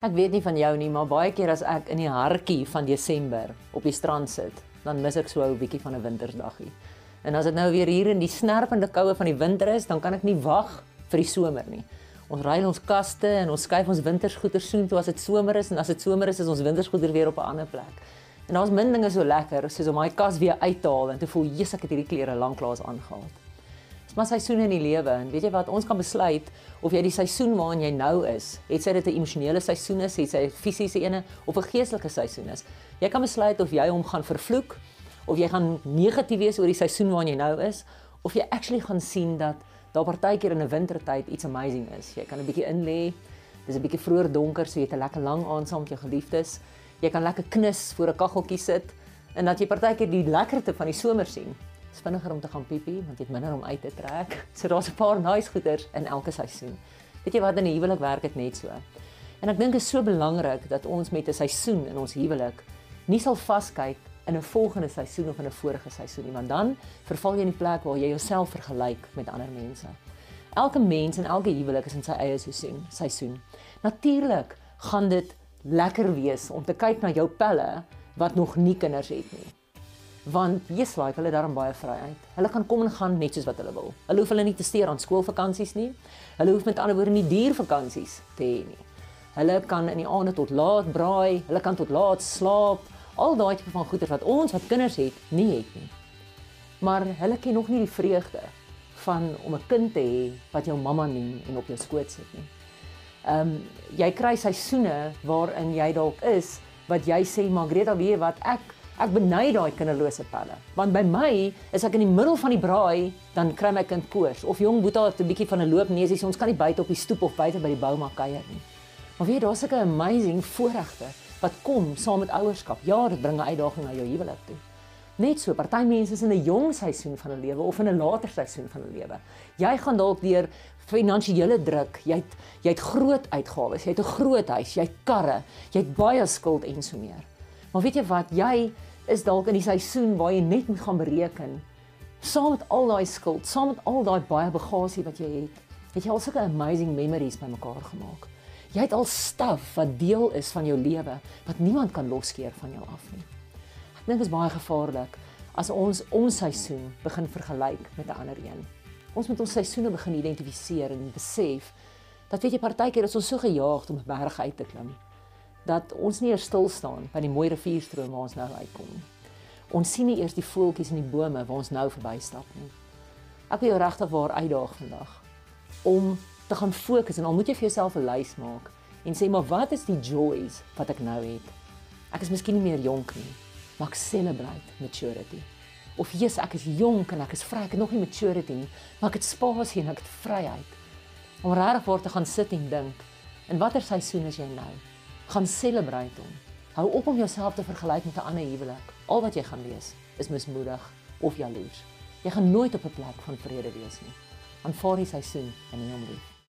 Ek weet nie van jou nie, maar baie keer as ek in die hartjie van Desember op die strand sit, dan mis ek so 'n bietjie van 'n wintersdaggie. En as dit nou weer hier in die snerpende koue van die winter is, dan kan ek nie wag vir die somer nie. Ons ry ons kaste en ons skuif ons wintersgoeder soen toe as dit somer is en as dit somer is, is ons wintersgoeder weer op 'n ander plek. En daar's min dinge so lekker soos om my kas weer uit te haal en te voel, "Jesus, ek het hierdie klere lanklaas aangehaal." Dis maar seisoene in die lewe en weet jy wat ons kan besluit of jy die seisoen waarin jy nou is, het sy dit 'n emosionele seisoen is, het sy 'n fisiese ene of 'n geestelike seisoen is. Jy kan besluit of jy hom gaan vervloek of jy gaan negatief wees oor die seisoen waarin jy nou is of jy actually gaan sien dat daar partykeer in 'n wintertyd iets amazing is. Jy kan 'n bietjie in lê. Dis 'n bietjie vroeër donker, so jy het 'n lekker lang aand saam met jou geliefdes. Jy kan lekker knus voor 'n kaggeltjie sit en dat jy partykeer die lekkerte van die somer sien is vinniger om te gaan piepie want jy het minder om uit te trek. So daar's 'n paar nice goeders in elke seisoen. Weet jy wat in 'n huwelik werk dit net so. En ek dink dit is so belangrik dat ons met 'n seisoen in ons huwelik nie sal vaskyk in 'n volgende seisoen of in 'n vorige seisoen nie, want dan verval jy in die plek waar jy jouself vergelyk met ander mense. Elke mens en elke huwelik is in sy eie seisoen, seisoen. Natuurlik gaan dit lekker wees om te kyk na jou pelle wat nog nie kinders het nie want Jesus like hulle daarom baie vryheid. Hulle kan kom en gaan net soos wat hulle wil. Hulle hoef hulle nie te steur aan skoolvakansies nie. Hulle hoef met ander woorde nie diervakansies te hê nie. Hulle kan in die aande tot laat braai, hulle kan tot laat slaap, al daai tipe van goeie wat ons wat kinders het, nie het nie. Maar hulle ken nog nie die vreugde van om 'n kind te hê wat jou mamma neem en op jou skoot sit nie. Ehm um, jy kry seisoene waarin jy dalk is wat jy sê maar Greta weet wat ek Ek beny daai kinderlose pelle. Want by my is ek in die middel van die braai, dan kry my kind koors of jong Boeta het 'n bietjie van 'n loopneus, ons kan nie buite op die stoep of buite by die bouma kuier nie. Maar weet jy, daar's sulke amazing voorregte wat kom saam met ouerskap. Ja, dit bring 'n uitdaging na jou huwelik toe. Net so, party mense is in 'n jong seisoen van 'n lewe of in 'n later seisoen van 'n lewe. Jy gaan dalk deur finansiële druk, jy het jy het groot uitgawes, jy het 'n groot huis, jy het karre, jy het baie skuld en so meer. Maar weet jy wat, jy is dalk in die seisoen waar jy net moet gaan bereken saam met al daai skuld, saam met al daai baie bagasie wat jy het. Het jy al sulke amazing memories bymekaar gemaak? Jy het al staf wat deel is van jou lewe wat niemand kan loskeer van jou af nie. Ek dink dit is baie gevaarlik as ons ons seisoen begin vergelyk met 'n ander een. Ons moet ons seisoene begin identifiseer en besef dat weet jy partykeer is ons so gejaagd om 'n berg uit te klim dat ons nie eers stil staan by die mooi rivierstroom waar ons nou uitkom nie. Ons sien nie eers die voeltjies in die bome waar ons nou verbystap nie. Ek wil jou regtig waar uitdaag vandag om te gaan fokus en al moet jy vir jouself 'n lys maak en sê maar wat is die joys wat ek nou het? Ek is miskien nie meer jonk nie, maar ek celebrate maturity. Of jy's ek is jonk en ek is vry, ek het nog nie maturity nie, maar ek het spasie en ek het vryheid. Om regtig voor te gaan sit en dink, in watter seisoen is jy nou? Gaan celebrate hom. Hou op om jouself te vergelyk met 'n ander huwelik. Al wat jy gaan lees is mismoedig of jaloers. Jy gaan nooit op 'n plek van vrede wees nie. Aanvaar die seisoen en neem hom lief.